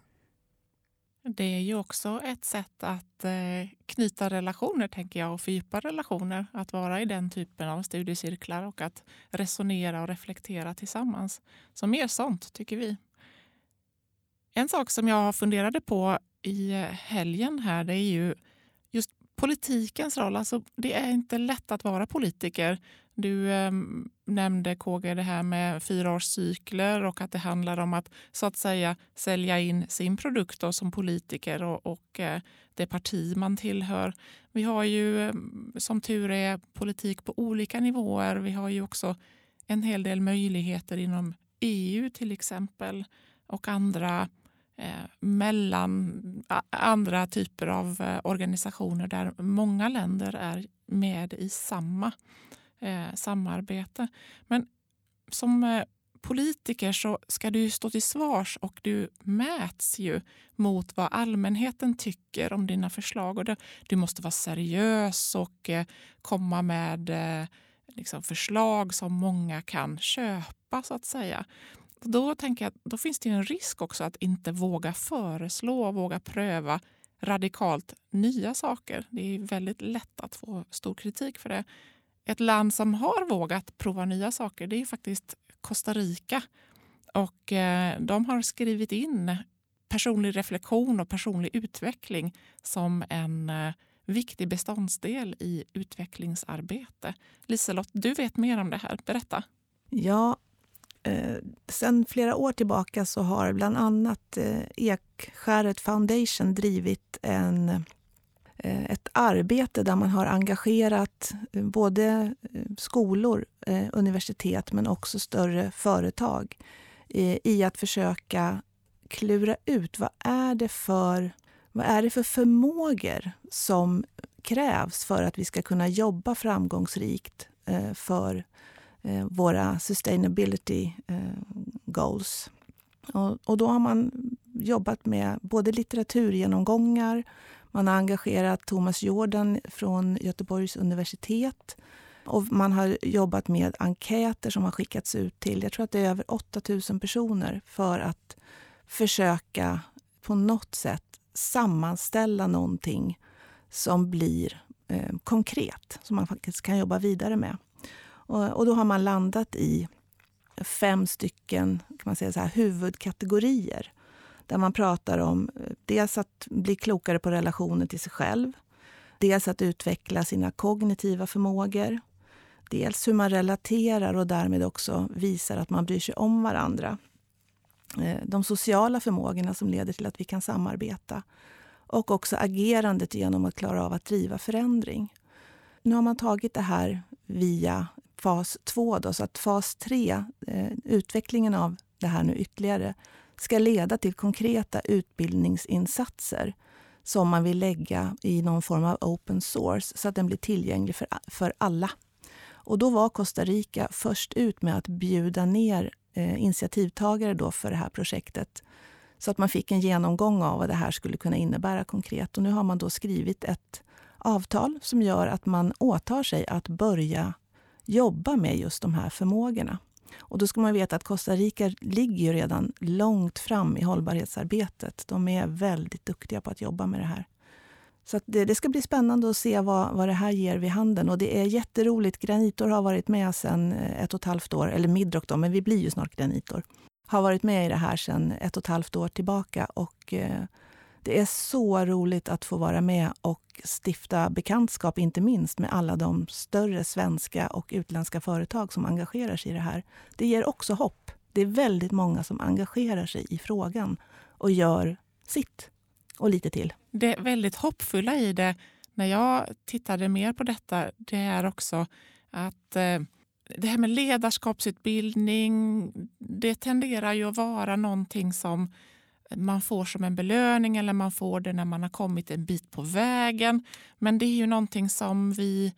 Speaker 1: Det är ju också ett sätt att eh, knyta relationer, tänker jag, och fördjupa relationer. Att vara i den typen av studiecirklar och att resonera och reflektera tillsammans. Så mer sånt, tycker vi. En sak som jag funderade på i helgen här, det är ju just politikens roll. Alltså, det är inte lätt att vara politiker. Du ehm, nämnde KG det här med fyraårscykler och att det handlar om att så att säga sälja in sin produkt då, som politiker och, och eh, det parti man tillhör. Vi har ju eh, som tur är politik på olika nivåer. Vi har ju också en hel del möjligheter inom EU till exempel och andra eh, mellan andra typer av eh, organisationer där många länder är med i samma eh, samarbete. Men som eh, politiker så ska du stå till svars och du mäts ju mot vad allmänheten tycker om dina förslag. Och det, du måste vara seriös och eh, komma med eh, liksom förslag som många kan köpa så att säga. Då tänker jag då finns det en risk också att inte våga föreslå, och våga pröva radikalt nya saker. Det är väldigt lätt att få stor kritik för det. Ett land som har vågat prova nya saker det är faktiskt Costa Rica. Och eh, de har skrivit in personlig reflektion och personlig utveckling som en eh, viktig beståndsdel i utvecklingsarbete. Liselott, du vet mer om det här. Berätta.
Speaker 3: Ja, Eh, sen flera år tillbaka så har bland annat eh, Ekskäret Foundation drivit en, eh, Eh, ett arbete där man har engagerat eh, både eh, skolor, universitet men också större företag i att försöka klura ut vad är det för vad är det för förmågor som krävs för att vi ska kunna jobba framgångsrikt för våra sustainability goals. Och, då har man jobbat med både litteraturgenomgångar, man har engagerat Thomas Jordan från Göteborgs universitet och man har jobbat med enkäter som har skickats ut till, jag tror att det är över 8000 personer för att försöka på något sätt sammanställa någonting som blir eh, konkret, som man faktiskt kan jobba vidare med. Och, och då har man landat i fem stycken kan man säga så här, huvudkategorier. Där man pratar om eh, dels att bli klokare på relationer till sig själv. Dels att utveckla sina kognitiva förmågor. Dels hur man relaterar och därmed också visar att man bryr sig om varandra. Eh, de sociala förmågorna som leder till att vi kan samarbeta. Och också agerandet genom att klara av att driva förändring. Nu har man tagit det här via fas 2. Då, så att fas 3, eh, utvecklingen av det här nu ytterligare, ska leda till konkreta utbildningsinsatser som man vill lägga i någon form av open source så att den blir tillgänglig för, för alla. Och då var Costa Rica först ut med att bjuda ner eh, initiativtagare då för det här projektet så att man fick en genomgång av vad det här skulle kunna innebära konkret. Och nu har man då skrivit ett avtal som gör att man åtar sig att börja jobba med just de här förmågorna. Och då ska man veta att Costa Rica ligger redan långt fram i hållbarhetsarbetet. De är väldigt duktiga på att jobba med det här. Så det, det, ska bli spännande att se vad, vad det här ger vid handen. Och det är jätteroligt. Granitor har varit med sedan eh, ett och ett halvt år, eller Midrock då, men vi blir ju snart Granitor. Har varit med i det här sedan ett och ett halvt år tillbaka. Och eh, det är så roligt att få vara med och stifta bekantskap, inte minst med alla de större svenska och utländska företag som engagerar sig i det här. Det ger också hopp. Det är väldigt många som engagerar sig i frågan och gör sitt och lite till.
Speaker 1: Det väldigt hoppfulla i det, när jag tittade mer på detta, det är också att eh, det här med ledarskapsutbildning, det tenderar ju att vara någonting som man får som en belöning eller man får det när man har kommit en bit på vägen. Men det är ju någonting som vi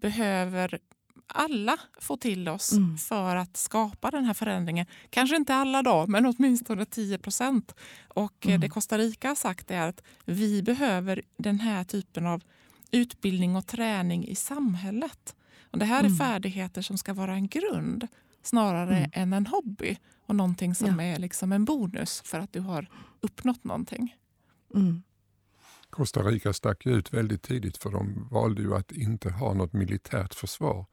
Speaker 1: behöver alla få till oss mm. för att skapa den här förändringen. Kanske inte alla då, men åtminstone 10 procent. Och mm. det Costa Rica har sagt är att vi behöver den här typen av utbildning och träning i samhället. Och det här är mm. färdigheter som ska vara en grund snarare mm. än en hobby och någonting som ja. är liksom en bonus för att du har uppnått någonting. Mm.
Speaker 2: Costa Rica stack ut väldigt tidigt för de valde ju att inte ha något militärt försvar.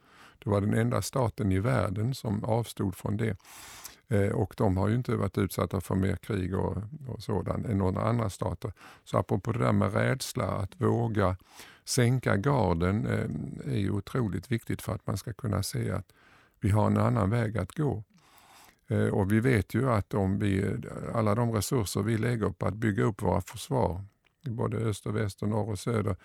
Speaker 2: Det var den enda staten i världen som avstod från det. Eh, och de har ju inte varit utsatta för mer krig och, och sådant än några andra stater. Så apropå det där med rädsla, att våga sänka garden eh, är ju otroligt viktigt för att man ska kunna se att vi har en annan väg att gå. Eh, och vi vet ju att om vi, alla de resurser vi lägger på att bygga upp våra försvar, i både öst och väst och norr och söder,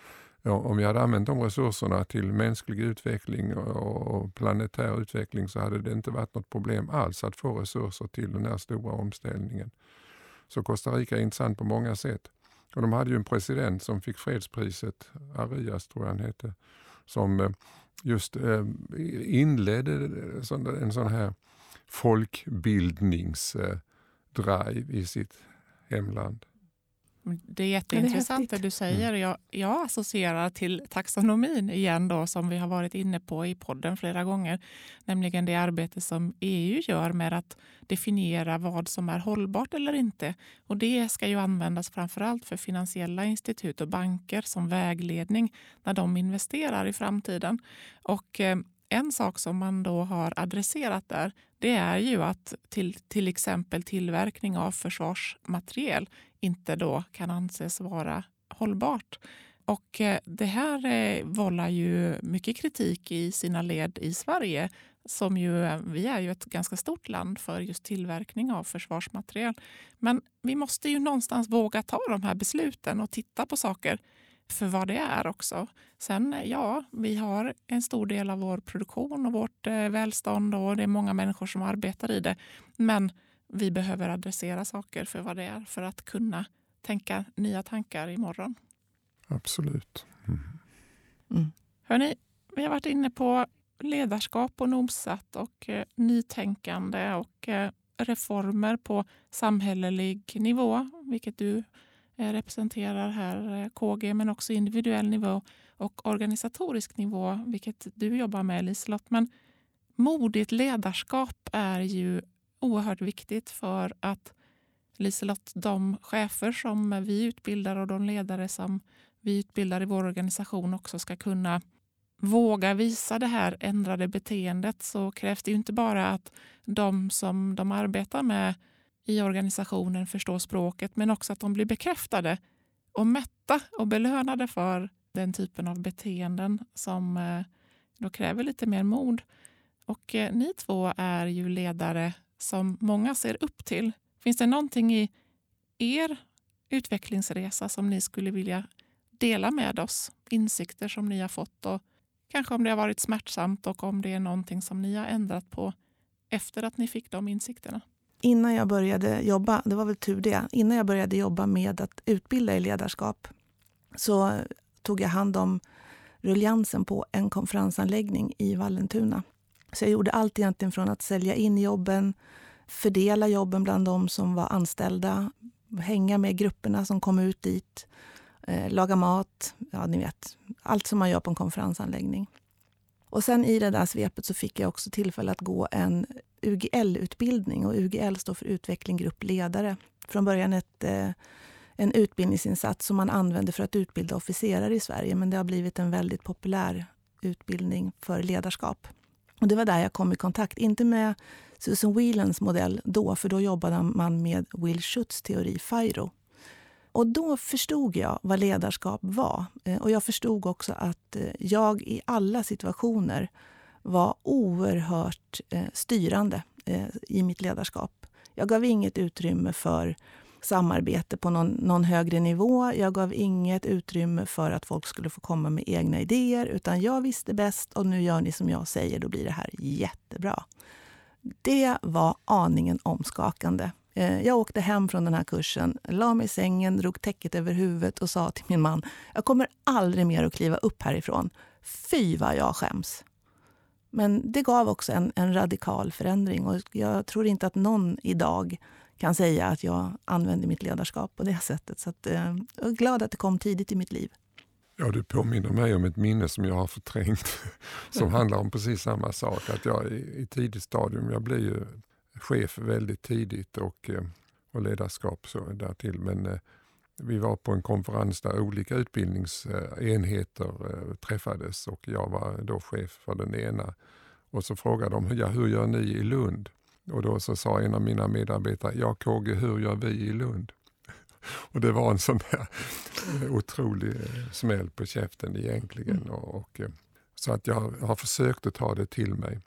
Speaker 2: om vi hade använt de resurserna till mänsklig utveckling och planetär utveckling så hade det inte varit något problem alls att få resurser till den här stora omställningen. Så Costa Rica är intressant på många sätt. Och de hade ju en president som fick fredspriset, Arias tror jag han hette, som eh, just eh, inledde en sån här folkbildningsdrive eh, i sitt hemland.
Speaker 1: Det är jätteintressant det, det du säger. Mm. Jag, jag associerar till taxonomin igen då, som vi har varit inne på i podden flera gånger. Nämligen det arbete som EU gör med att definiera vad som är hållbart eller inte. Och Det ska ju användas framför allt för finansiella institut och banker som vägledning när de investerar i framtiden. Och eh, en sak som man då har adresserat där det är ju att till, till exempel tillverkning av försvarsmateriel inte då kan anses vara hållbart. Och eh, det här eh, vållar ju mycket kritik i sina led i Sverige. Som ju, eh, vi är ju ett ganska stort land för just tillverkning av försvarsmateriel. Men vi måste ju någonstans våga ta de här besluten och titta på saker för vad det är också. Sen ja, vi har en stor del av vår produktion och vårt välstånd och det är många människor som arbetar i det. Men vi behöver adressera saker för vad det är för att kunna tänka nya tankar imorgon.
Speaker 2: Absolut. Mm.
Speaker 1: Mm. Hörrni, vi har varit inne på ledarskap och NOMSAT och eh, nytänkande och eh, reformer på samhällelig nivå, vilket du eh, Eh, representerar här, eh, KG, men också individuell nivå och organisatorisk nivå, vilket du jobbar med, Liselott. Men modigt ledarskap är ju oerhört viktigt för att Liselott, de chefer som vi utbildar och de ledare som vi utbildar i vår organisation också ska kunna våga visa det här ändrade beteendet så krävs det ju inte bara att de som de arbetar med i organisationen förstår språket men också att de blir bekräftade och mätta och belönade för den typen av beteenden som eh, då kräver lite mer mod. Och eh, ni två är ju ledare som många ser upp till. Finns det någonting i er utvecklingsresa som ni skulle vilja dela med oss? Insikter som ni har fått och kanske om det har varit smärtsamt och om det är någonting som ni har ändrat på efter att ni fick de insikterna?
Speaker 3: Innan jag började jobba, det var väl tur det, innan jag började jobba med att utbilda i ledarskap så tog jag hand om rulliansen på en konferensanläggning i Vallentuna. Så jag gjorde allt egentligen från att sälja in jobben, fördela jobben bland de som var anställda, hänga med grupperna som kom ut dit, eh, laga mat, ja ni vet, allt som man gör på en konferensanläggning. Och sen i det där svepet så fick jag också tillfälle att gå en UGL-utbildning. Och UGL står för Utveckling Grupp Ledare. Från början ett, eh, en utbildningsinsats som man använde för att utbilda officerare i Sverige. Men det har blivit en väldigt populär utbildning för ledarskap. Och Det var där jag kom i kontakt, inte med Susan Whelans modell då, för då jobbade man med Will Schutz teori FIRO. Och då förstod jag vad ledarskap var. Eh, och jag förstod också att eh, jag i alla situationer var oerhört eh, styrande i mitt ledarskap. Jag gav inget utrymme för samarbete på någon, någon, högre nivå. Jag gav inget utrymme för att folk skulle få komma med egna idéer. Utan jag visste bäst och nu gör ni som jag säger, då blir det här jättebra. Det var aningen omskakande. Eh, jag åkte hem från den här kursen, la mig i sängen, drog täcket över huvudet och sa till min man, jag kommer aldrig mer att kliva upp härifrån. Fy vad jag skäms. Men det gav också en, en radikal förändring och jag tror inte att någon idag kan säga att jag använder mitt ledarskap på det sättet. Så att, eh, jag är glad att det kom tidigt i mitt liv.
Speaker 2: Ja, du påminner mig om ett minne som jag har förträngt som handlar om precis samma sak. Att jag i, i tidigt stadium, jag blev ju chef väldigt tidigt och, eh, och ledarskap så därtill. Men eh, vi var på en konferens där olika utbildningsenheter eh, träffades och jag var då chef för den ena. Och så frågade de, ja, hur gör ni i Lund? Och då så sa en av mina medarbetare, ja KG, hur gör vi i Lund? Och det var en sån där otrolig smäll på käften egentligen. Mm. Och, och, så att jag har försökt att ta det till mig.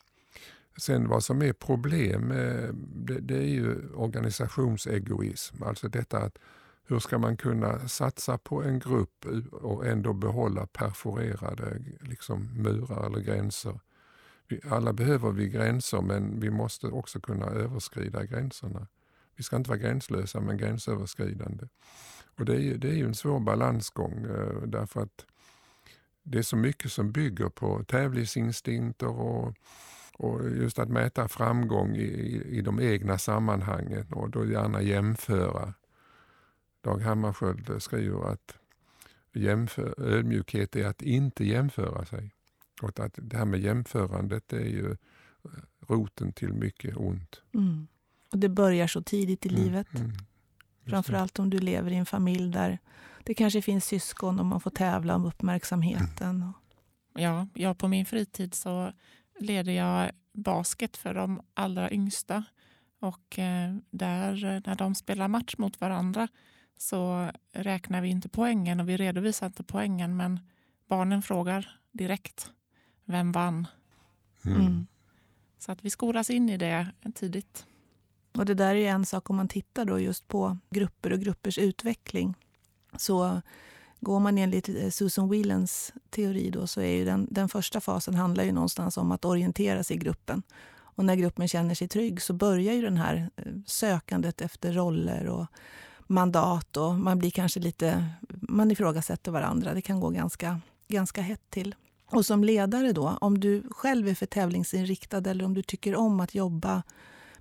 Speaker 2: Sen vad som är problem, eh, det, det, är ju organisationsegoism. Alltså detta att hur ska man kunna satsa på en grupp och ändå behålla perforerade liksom, murar eller gränser. Vi, alla behöver vi gränser men vi måste också kunna överskrida gränserna. Vi ska inte vara gränslösa men gränsöverskridande. Och det är ju, det är ju en svår balansgång eh, därför att det är så mycket som bygger på tävlingsinstinkter och och just att mäta framgång i, i de egna sammanhangen och då gärna jämföra. Dag Hammarskjöld skriver att jämför, ödmjukhet är att inte jämföra sig. Och att det här med jämförandet är ju roten till mycket ont.
Speaker 3: Mm. Och Det börjar så tidigt i mm. livet. Mm. Framförallt om du lever i en familj där det kanske finns syskon och man får tävla om uppmärksamheten. Mm.
Speaker 1: Ja, jag på min fritid så leder jag basket för de allra yngsta. Och eh, där, när de spelar match mot varandra så räknar vi inte poängen och vi redovisar inte poängen men barnen frågar direkt vem vann. Mm. mm. Så att vi skolas in i det tidigt.
Speaker 3: Och Det där är en sak om man tittar då just på grupper och gruppers utveckling. Så Går man enligt eh, Susan Whelans teori då, så är ju den, den första fasen handlar ju någonstans om att orientera sig i gruppen. Och när gruppen känner sig trygg så börjar ju den här eh, sökandet efter roller och mandat och man blir kanske lite, man ifrågasätter varandra. Det kan gå ganska, ganska hett till. Och som ledare då, om du själv är för tävlingsinriktad eller om du tycker om att jobba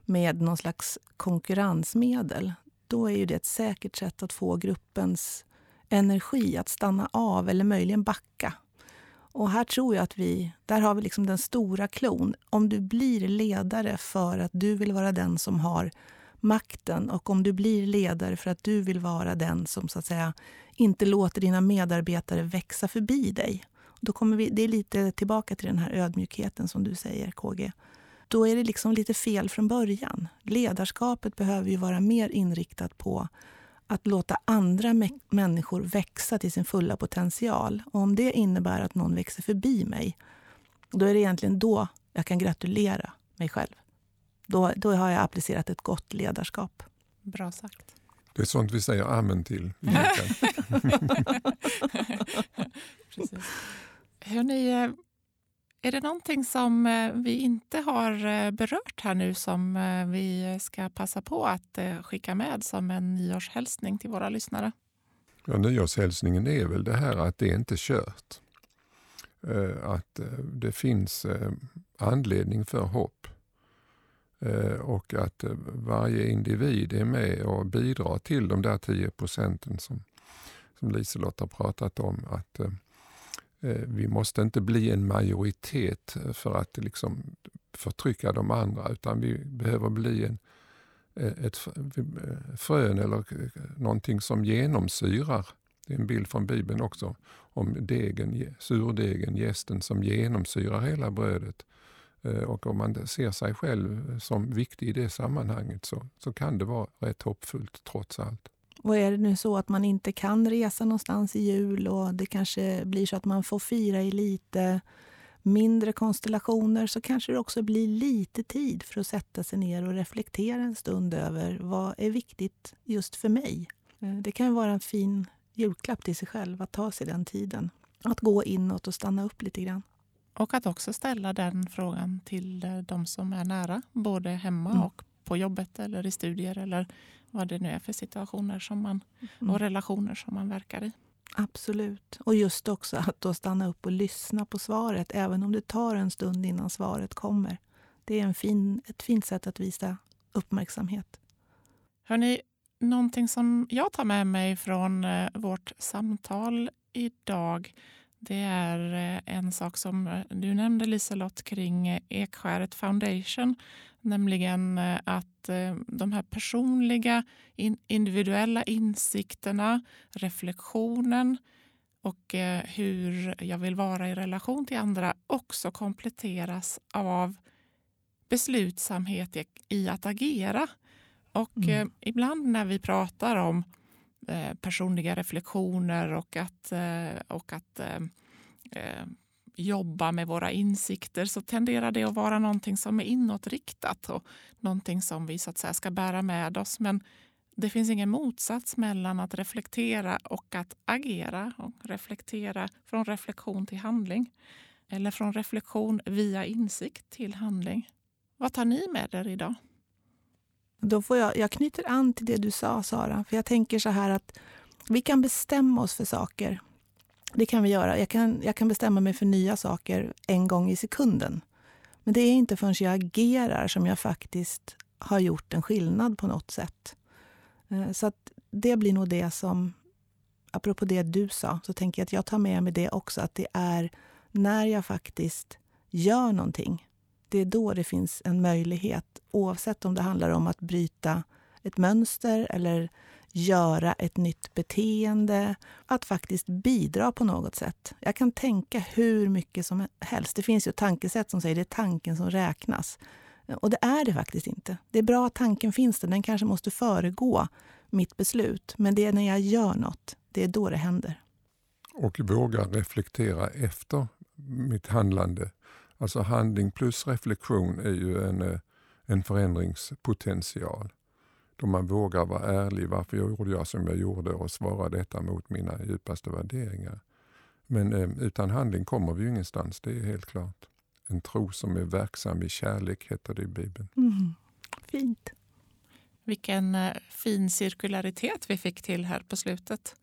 Speaker 3: med någon slags konkurrensmedel, då är ju det ett säkert sätt att få gruppens energi att stanna av eller möjligen backa. Och här tror jag att vi, där har vi liksom den stora klon. Om du blir ledare för att du vill vara den som har makten och om du blir ledare för att du vill vara den som så att säga inte låter dina medarbetare växa förbi dig. Då kommer vi, det är lite tillbaka till den här ödmjukheten som du säger, KG. Då är det liksom lite fel från början. Ledarskapet behöver ju vara mer inriktat på att låta andra människor växa till sin fulla potential. Och om det innebär att någon växer förbi mig, då är det egentligen då jag kan gratulera mig själv. Då, då har jag applicerat ett gott ledarskap.
Speaker 1: Bra sagt.
Speaker 2: Det är sånt vi säger amen till.
Speaker 1: Precis. Hörrni, eh, är det någonting som eh, vi inte har eh, berört här nu som eh, vi ska passa på att skicka med som en nyårshälsning till våra lyssnare?
Speaker 2: Ja, nyårshälsningen är väl det här att det är inte kört. Att det finns anledning för hopp. Och att varje individ är med och bidrar till de där 10 procenten som, som Liselott har pratat om, att eh, Eh, vi måste inte bli en majoritet eh, för att liksom förtrycka de andra, utan vi behöver bli en, eh, ett frön eller någonting som genomsyrar. Det är en bild från Bibeln också om degen, surdegen, gästen som genomsyrar hela brödet. Och om man ser sig själv som viktig i det sammanhanget så, så kan det vara rätt hoppfullt trots allt.
Speaker 3: Och är det nu så att man inte kan resa någonstans i jul och det kanske blir så att man får fira i lite mindre konstellationer så kanske det också blir lite tid för att sätta sig ner och reflektera en stund över vad är viktigt just för mig. Eh, det kan vara en fin julklapp till sig själv att ta sig den tiden. Att gå inåt och stanna upp lite grann.
Speaker 1: Och att också ställa den frågan till eh, de som är nära, både hemma mm. och på jobbet eller i studier eller vad det nu är för situationer som man, mm. och relationer som man verkar i.
Speaker 3: Absolut. Och just också att då stanna upp och lyssna på svaret, även om det tar en stund innan svaret kommer. Det är en fin, ett fint sätt att visa uppmärksamhet.
Speaker 1: Hörrni, någonting som jag tar med mig från eh, vårt samtal idag det är eh, en sak som eh, du nämnde Liselott kring Ekskäret Foundation Nämligen eh, att eh, de här personliga individuella insikterna, reflektionen och eh, hur jag vill vara i relation till andra också kompletteras av beslutsamhet i att agera. Och mm. ibland när vi pratar om Eh, personliga reflektioner och att, eh, och att eh, jobba med våra insikter så tenderar det att vara någonting som är inåtriktat och någonting som vi så att säga ska bära med oss. Men det finns ingen motsats mellan att reflektera och att agera. Och reflektera från reflektion till handling. Eller från reflektion via insikt till handling. Vad tar ni med er idag?
Speaker 3: Då får jag, jag knyter an till det du sa, Sara. För Jag tänker så här att vi kan bestämma oss för saker det kan vi göra. Jag kan, jag kan bestämma mig för nya saker en gång i sekunden. Men det är inte förrän jag agerar som jag faktiskt har gjort en skillnad på något sätt. Eh, så att det blir nog det som, apropå det du sa, så tänker jag att jag tar med mig det också. Att det är när jag faktiskt gör någonting, det är då det finns en möjlighet. Oavsett om det handlar om att bryta ett mönster eller göra ett nytt beteende, att faktiskt bidra på något sätt. Jag kan tänka hur mycket som helst. Det finns ju ett tankesätt som säger att det är tanken som räknas. Och det är det faktiskt inte. Det är bra att tanken finns där. Den kanske måste föregå mitt beslut. Men det är när jag gör något, det är då det händer.
Speaker 2: Och våga reflektera efter mitt handlande. Alltså handling plus reflektion är ju en, eh, en förändringspotential då man vågar vara ärlig. Varför gjorde jag som jag gjorde och svara detta mot mina djupaste värderingar. Men eh, utan handling kommer vi ju ingenstans, det är helt klart. En tro som är verksam i kärlek heter det i Bibeln.
Speaker 3: Mm. Fint.
Speaker 1: Vilken eh, fin cirkularitet vi fick till här på slutet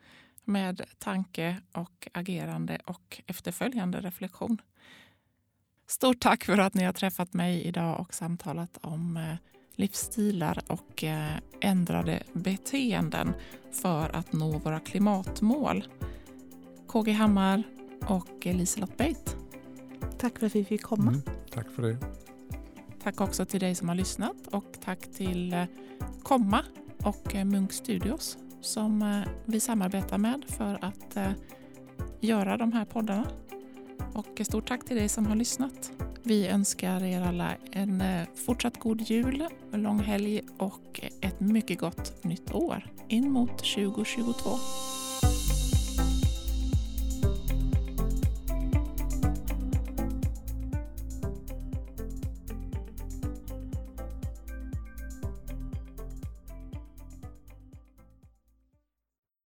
Speaker 1: med tanke och agerande och efterföljande reflektion. Stort tack för att ni har träffat mig idag och samtalat om eh, livsstilar och eh, ändrade beteenden för att nå våra klimatmål. KG Hammar och Liselott Beit.
Speaker 3: Tack för att vi fick komma. Mm,
Speaker 2: tack för det.
Speaker 1: Tack också till dig som har lyssnat och tack till eh, Komma och Munk Studios som vi samarbetar med för att göra de här poddarna. Och stort tack till dig som har lyssnat. Vi önskar er alla en eh, fortsatt god jul, en lång helg och ett mycket gott nytt år in mot 2022.